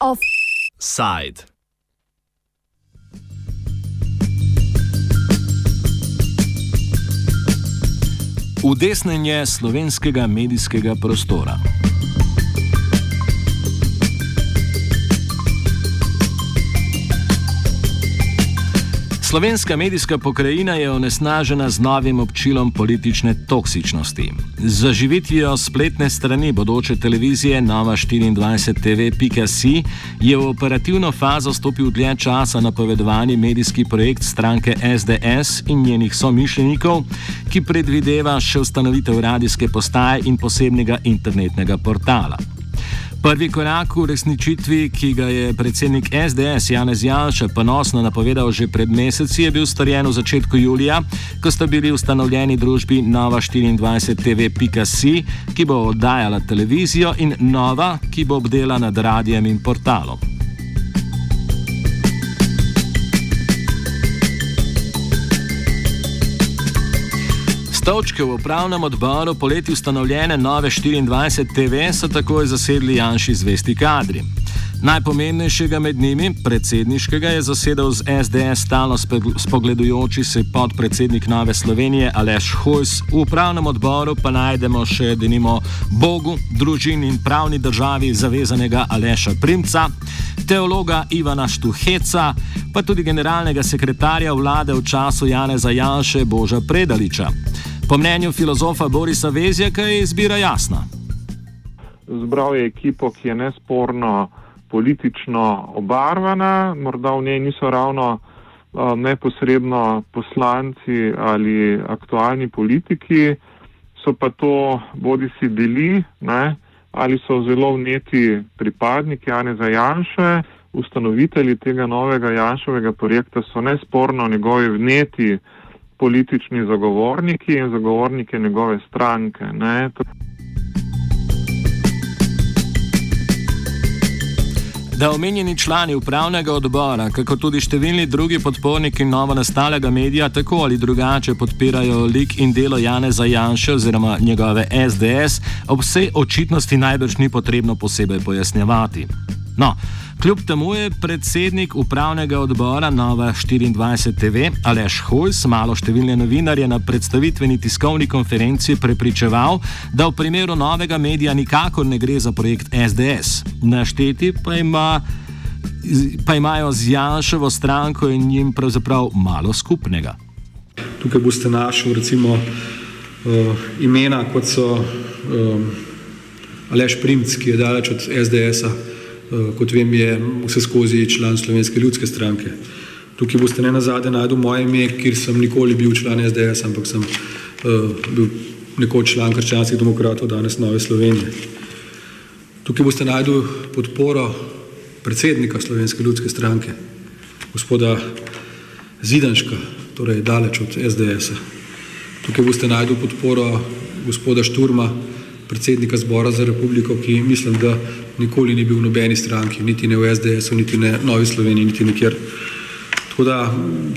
Offside. Udesnjenje slovenskega medijskega prostora. Slovenska medijska pokrajina je onesnažena z novim občilom politične toksičnosti. Z zaživitvijo spletne strani bodoče televizije Nova 24 TV.si je v operativno fazo stopil dlje časa napovedovani medijski projekt stranke SDS in njenih somišljenikov, ki predvideva še ustanovitev radijske postaje in posebnega internetnega portala. Prvi korak v resničitvi, ki ga je predsednik SDS Janez Janša ponosno napovedal že pred meseci, je bil storjen v začetku julija, ko sta bili ustanovljeni družbi Nova 24 TV.si, ki bo oddajala televizijo, in Nova, ki bo obdela nad radijem in portalom. Stolčke v upravnem odboru poleti ustanovljene nove 24 TV so takoj zasedli Janši zvesti kadri. Najpomembnejšega med njimi, predsedniškega, je zasedal z SDS stalno spogledujoči se podpredsednik Nove Slovenije Aleš Hojs, v upravnem odboru pa najdemo še denimo Bogu, družini in pravni državi zavezanega Aleša Primca, teologa Ivana Štuheca, pa tudi generalnega sekretarja vlade v času Janeza Janše Boža Predaliča. Po mnenju filozofa Borisa Vezjaka je izbira jasna. Zbral je ekipo, ki je nesporno politično obarvana, morda v njej niso ravno uh, neposredno poslanci ali aktualni politiki, so pa to bodi si bili ne, ali so zelo vneti pripadniki Janeza Janše, ustanovitelji tega novega Janševega projekta so nesporno njegovi vneti politični zagovorniki in zagovorniki njegove stranke. Ne. Da omenjeni člani upravnega odbora, kako tudi številni drugi podporniki novo nastalega medija, tako ali drugače podpirajo lik in delo Janeza Janša oziroma njegove SDS, ob vsej očitnosti najbrž ni potrebno posebej pojasnjevati. No, Kljub temu je predsednik upravnega odbora Nova 24 TV Aleš Hojs malo številne novinarje na predstavitveni tiskovni konferenci prepričeval, da v primeru novega medija nikakor ne gre za projekt SDS. Našteti pa, ima, pa imajo z Janševo stranko in njim pravzaprav malo skupnega. Tukaj boste našli recimo uh, imena, kot so um, Aleš Primc, ki je daleč od SDS-a. Eh, kot vem, je vse skozi član Slovenske ljudske stranke. Tukaj boste ne na zadnje najdel moje ime, kjer sem nikoli bil član SDS, ampak sem uh, bil nekoč član krščanskih demokratov, danes Nove Slovenije. Tukaj boste najdel podporo predsednika Slovenske ljudske stranke, gospoda Zidanška, torej daleč od SDS-a. Tukaj boste najdel podporo gospoda Šturma, predsednika zbora za republiko, ki mislim, da nikoli ni bil v nobeni stranki, niti ne v SDS-u, niti ne v Novi Sloveniji, niti nikjer. Tako da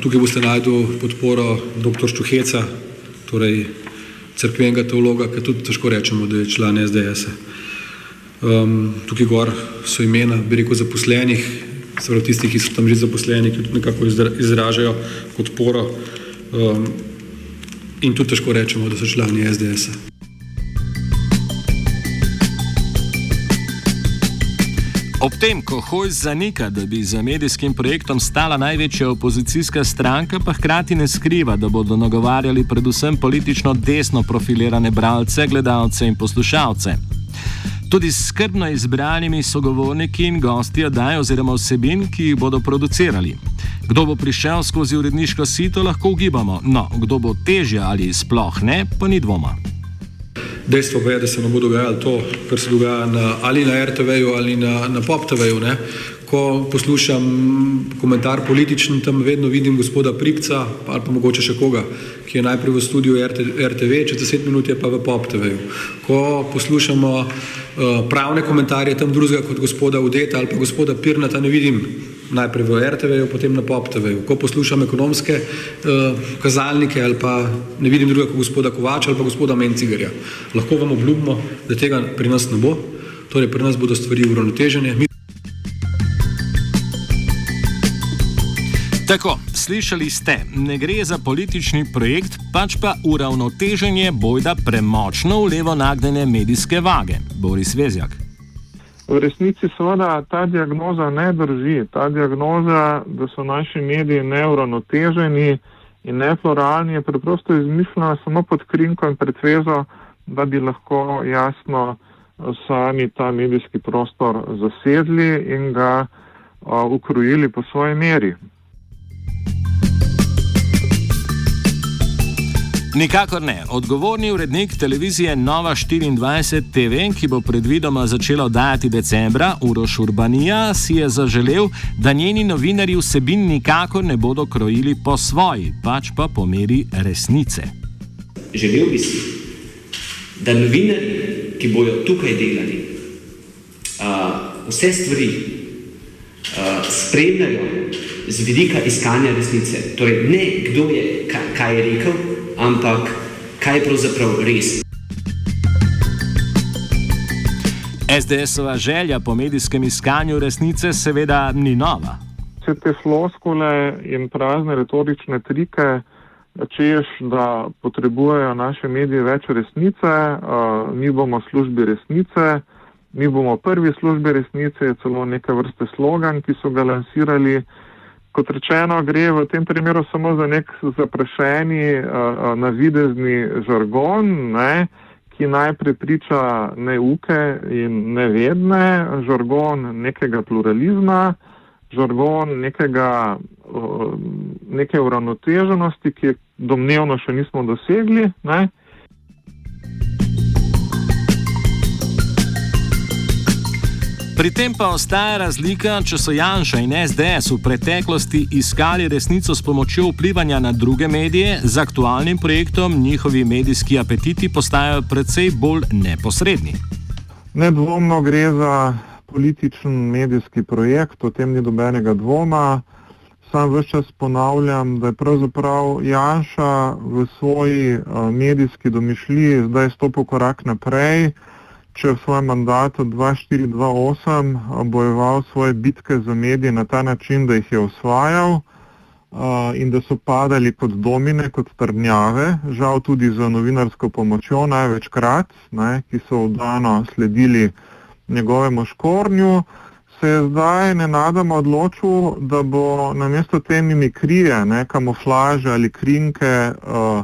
tukaj boste najdel podporo dr. Štuheca, torej crkvenega teologa, ki tudi težko rečemo, da je član SDS-a. Um, tukaj gor so imena, bi rekel, zaposlenih, seveda tistih, ki so tam že zaposleni, ki tudi nekako izražajo podporo um, in tudi težko rečemo, da so člani SDS-a. Ob tem, ko Hojs zanika, da bi za medijskim projektom stala največja opozicijska stranka, pa hkrati ne skriva, da bodo nagovarjali predvsem politično desno profilirane bralce, gledalce in poslušalce. Tudi s skrbno izbranimi sogovorniki in gosti oddajo oziroma vsebin, ki jih bodo producirali. Kdo bo prišel skozi uredniško sito, lahko ugibamo, no, kdo bo težje ali sploh ne, pa ni dvoma. Dejstvo pa je, da se ne bo dogajalo to, kar se dogaja na, ali na RTV-ju ali na, na PopTV-ju. Ko poslušam komentar politični, tam vedno vidim gospoda Pripca ali pa mogoče še koga, ki je najprej v studiu RTV, čez deset minut je pa v PopTV-ju. Ko poslušamo uh, pravne komentarje tam drugega kot gospoda Udeta ali pa gospoda Pirnata, ne vidim najprej v RTV-ju, potem na PopTV-ju. Ko poslušam ekonomske uh, kazalnike ali pa ne vidim drugega kot gospoda Kovača ali pa gospoda Mencigarja, lahko vam obljubimo, da tega pri nas ne bo. Torej, pri nas bodo stvari uravnotežene. Tako, slišali ste, ne gre za politični projekt, pač pa uravnoteženje bojda premočno v levo nagnjene medijske vage. Boris Vezjak. V resnici seveda ta diagnoza ne drži. Ta diagnoza, da so naši mediji neuravnoteženi in nepluralni, je preprosto izmišljena samo pod krinko in predvezo, da bi lahko jasno sami ta medijski prostor zasedli in ga uh, ukrojili po svoji meri. Nikakor ne. Odgovorni urednik televizije Nova 24 TV, ki bo predvidoma začela oddajati decembra, Uroš Urbanija, si je zaželel, da njeni novinari vsebin nikakor ne bodo krojili po svoji, pač pa po meri resnice. Želel bi si, da novinari, ki bodo tukaj delali, vse stvari spremljajo z vidika iskanja resnice. Torej, ne kdo je kaj je rekel ampak kaj pravzaprav res. SDS-ova želja po medijskem iskanju resnice seveda ni nova. Vse te floskole in prazne retorične trike, češ, da potrebujejo naše medije več resnice, uh, mi bomo službi resnice, mi bomo prvi službi resnice, je celo neke vrste slogan, ki so ga lansirali. Kot rečeno, gre v tem primeru samo za nek zaprašeni, uh, navidezni žargon, ne, ki naj prepriča neuke in nevedne, žargon nekega pluralizma, žargon nekega, uh, neke uravnoteženosti, ki je domnevno še nismo dosegli. Ne. Pri tem pa ostaja razlika, če so Janša in SDS v preteklosti iskali resnico s pomočjo vplivanja na druge medije, z aktualnim projektom njihovi medijski apetiti postajajo precej bolj neposredni. Nedvomno gre za političen medijski projekt, o tem ni dobenega dvoma. Sam vse čas ponavljam, da je pravzaprav Janša v svoji uh, medijski domišljiji zdaj stopil korak naprej če v svojem mandatu 2-4-2-8 bojeval svoje bitke za medije na ta način, da jih je osvajal uh, in da so padali kot domine, kot trdnjave, žal tudi za novinarsko pomočjo največkrat, ne, ki so vdano sledili njegovemu škornju, se je zdaj nenadoma odločil, da bo namesto te mimikrije, ne, kamuflaže ali krinke uh,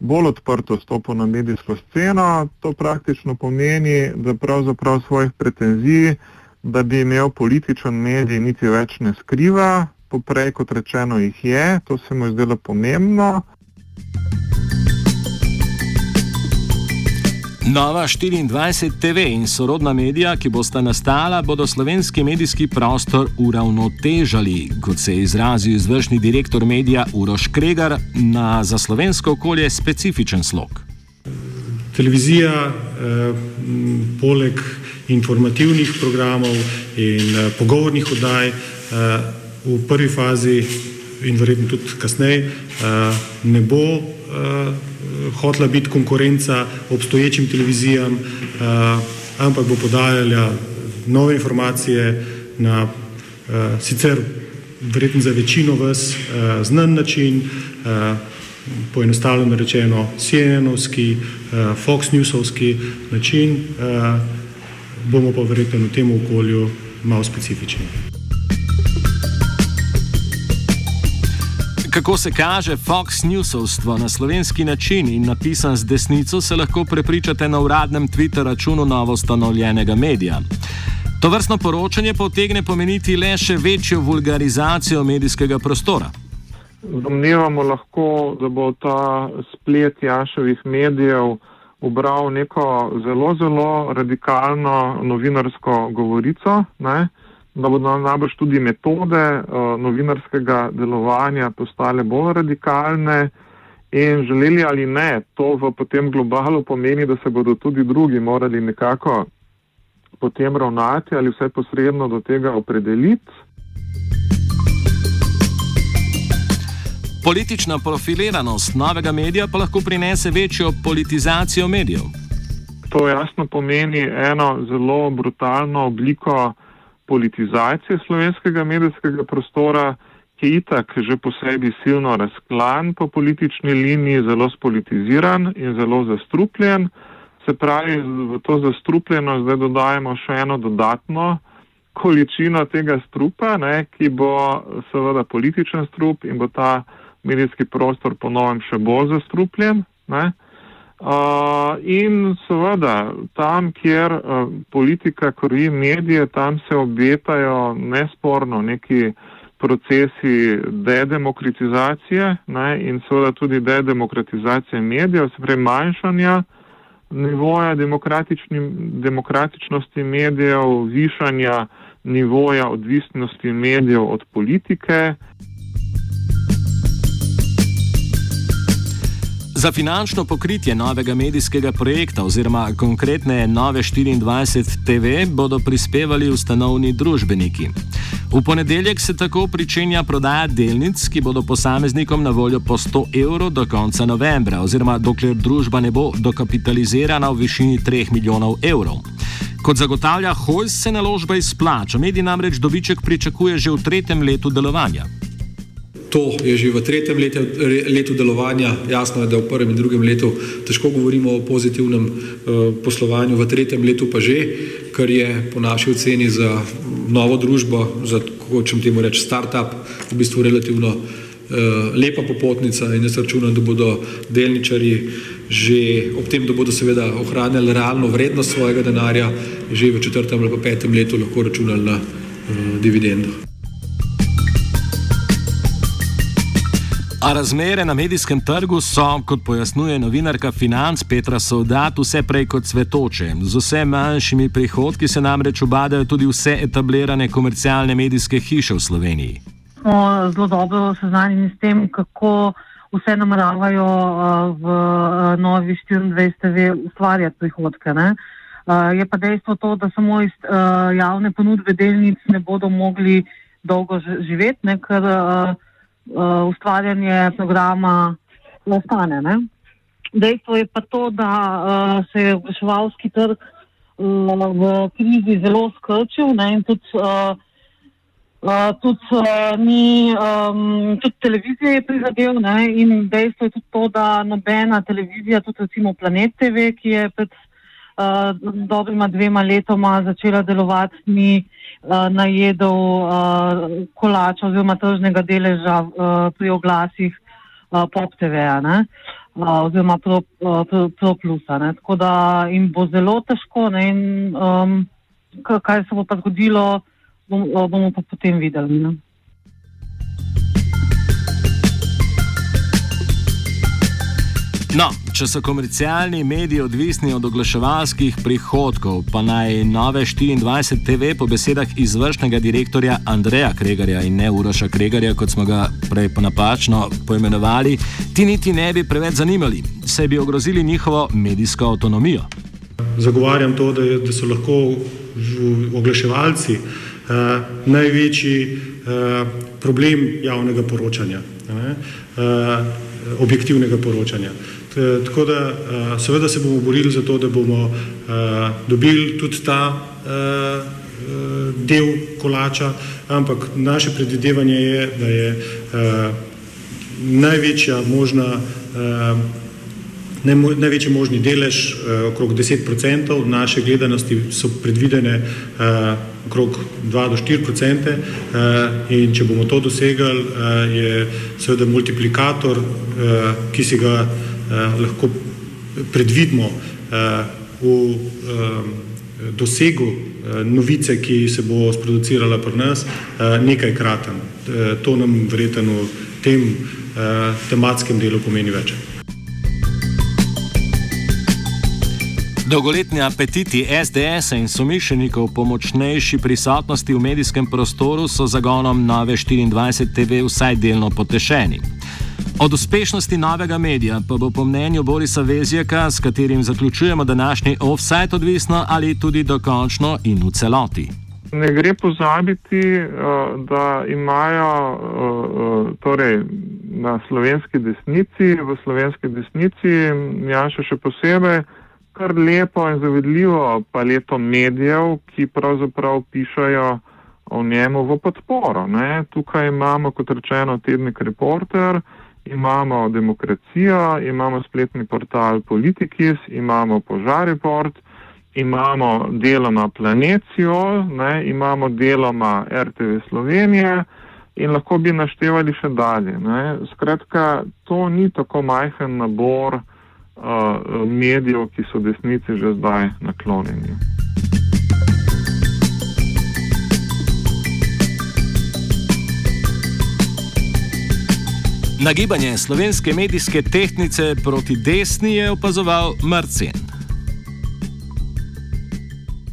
bolj odprto stopil na medijsko sceno. To praktično pomeni, da pravzaprav svojih pretenzij, da bi imel političen medij, niti več ne skriva, poprej kot rečeno jih je, to se mu je zdelo pomembno. Nova 24 TV in sorodna medija, ki bosta nastala, bodo slovenski medijski prostor uravnotežali, kot se je izrazil izvršni direktor medija Uroš Kregar, na za slovensko okolje specifičen slog. Televizija, eh, poleg informativnih programov in eh, pogovornih oddaj, eh, v prvi fazi in verjetno tudi kasneje, eh, ne bo. Eh, hotla biti konkurenca obstoječim televizijam, uh, ampak bo podajala nove informacije na uh, sicer verjetno za večino vas uh, znan način, uh, poenostavljeno rečeno CNN-ovski, uh, Fox News-ovski način, uh, bomo pa verjetno v tem okolju malo specifični. Kako se kaže Fox Newsovstvo na slovenski način in napisan z desnico, se lahko prepričate na uradnem Twitter računu novo ustanovljenega medija. To vrstno poročanje potegne pomeniti le še večjo vulgarizacijo medijskega prostora. Domnevamo lahko, da bo ta splet Jaševih medijev ubral neko zelo, zelo radikalno novinarsko govorico. Ne? Da bodo najbrž tudi metode uh, novinarskega delovanja postale bolj radikalne in želeli ali ne, to v potem globalu pomeni, da se bodo tudi drugi morali nekako potem ravnati ali vse posredno do tega opredeliti. Politična profiliranost novega medija pa lahko prinese večjo politizacijo medijev. To jasno pomeni eno zelo brutalno obliko politizacije slovenskega medijskega prostora, ki je itak že po sebi silno razklan po politični liniji, zelo spolitiziran in zelo zastrupljen. Se pravi, v to zastrupljenost zdaj dodajemo še eno dodatno količino tega strupa, ne, ki bo seveda političen strup in bo ta medijski prostor ponovem še bolj zastrupljen. Ne. Uh, in seveda, tam, kjer uh, politika kori medije, tam se obetajo nesporno neki procesi dedemokratizacije ne, in seveda tudi dedemokratizacije medijev, se pravi manjšanja nivoja demokratičnosti medijev, višanja nivoja odvisnosti medijev od politike. Za finančno pokritje novega medijskega projekta oziroma konkretne Nove 24 TV bodo prispevali ustanovni družbeniki. V ponedeljek se tako pričenja prodaja delnic, ki bodo posameznikom na voljo po 100 evrov do konca novembra oziroma dokler družba ne bo dokapitalizirana v višini 3 milijonov evrov. Kot zagotavlja Hojs, se naložba izplača. Medij namreč dobiček pričakuje že v tretjem letu delovanja. To je že v tretjem letu, letu delovanja, jasno je, da v prvem in drugem letu težko govorimo o pozitivnem uh, poslovanju, v tretjem letu pa že, kar je po naši oceni za novo družbo, za tako čem temu reči start-up, v bistvu relativno uh, lepa popotnica in jaz računam, da bodo delničari že ob tem, da bodo seveda ohranjali realno vrednost svojega denarja, že v četrtem ali pa petem letu lahko računali na uh, dividendo. A razmere na medijskem trgu so, kot pojasnjuje novinarka financ Petra Soldat, vse prej kot svetoče. Z vse manjšimi prihodki se namreč obadajo tudi vse etablirane komercialne medijske hiše v Sloveniji. Smo zelo dobro seznanjeni s tem, kako vse nameravajo v novi 24 TV ustvarjati prihodke. Ne? Je pa dejstvo to, da samo iz javne ponudbe delnic ne bodo mogli dolgo živeti, ne? ker uh, ustvarjanje programa ostane. Ne? Dejstvo je pa to, da uh, se je oglaševalski trg uh, v krizi zelo skrčil ne? in tudi, uh, uh, tudi, uh, ni, um, tudi televizija je prizadel ne? in dejstvo je tudi to, da nobena televizija, tudi recimo Planet TV, ki je pred uh, dobrima dvema letoma začela delovati, ni uh, najedel uh, kolača oziroma tržnega deleža uh, pri oglasih uh, pop TV-ja uh, oziroma pro, uh, pro, pro plusa. Ne? Tako da jim bo zelo težko ne? in um, kaj se bo pa zgodilo, bom, bomo pa potem videli. Ne? No, če so komercialni mediji odvisni od oglaševalskih prihodkov, pa naj nove 24 TV po besedah izvršnega direktorja Andreja Kregarja in ne Uroša Kregarja, kot smo ga prej napačno poimenovali, ti niti ne bi preveč zanimali, saj bi ogrozili njihovo medijsko avtonomijo. Zagovarjam to, da, je, da so lahko oglaševalci uh, največji uh, problem javnega poročanja, uh, objektivnega poročanja. Eh, tako da eh, seveda se bomo borili za to, da bomo eh, dobili tudi ta del kolača, ampak naše predvidevanje je, da je največja možna Največji možni delež, okrog 10% naše gledanosti, so predvidene okrog 2 do 4%, in če bomo to dosegli, je seveda multiplikator, ki si ga eh, lahko predvidimo eh, v eh, dosegu eh, novice, ki se bo sproducirala pri nas, eh, nekaj kraten. Eh, to nam verjetno v tem eh, tematskem delu pomeni več. Dolgoletni apetiti SDS in somišljenikov po močnejši prisotnosti v medijskem prostoru so zagonom nove 24 TV vsaj delno potešeni. Od uspešnosti novega medija pa bo po mnenju Borisa Vezjaka, s katerim zaključujemo današnji offside, odvisno ali tudi dokončno in v celoti. Ne gre pozabiti, da imajo torej, na slovenski desnici, v slovenski desnici, Janša še posebej, kar lepo in zavedljivo paleto medijev, ki pravzaprav pišajo o njemu v podporo. Ne. Tukaj imamo, kot rečeno, tednik Reporter, imamo Demokracijo, imamo spletni portal Politikis, imamo Požar Report, imamo deloma Planecijo, ne, imamo deloma RTV Slovenije in lahko bi naštevali še dalje. Ne. Skratka, to ni tako majhen nabor uh, medijev, ki so desnici že zdaj naklonjeni. Nagibanje slovenske medijske tehnice proti desni je opazoval Marcin.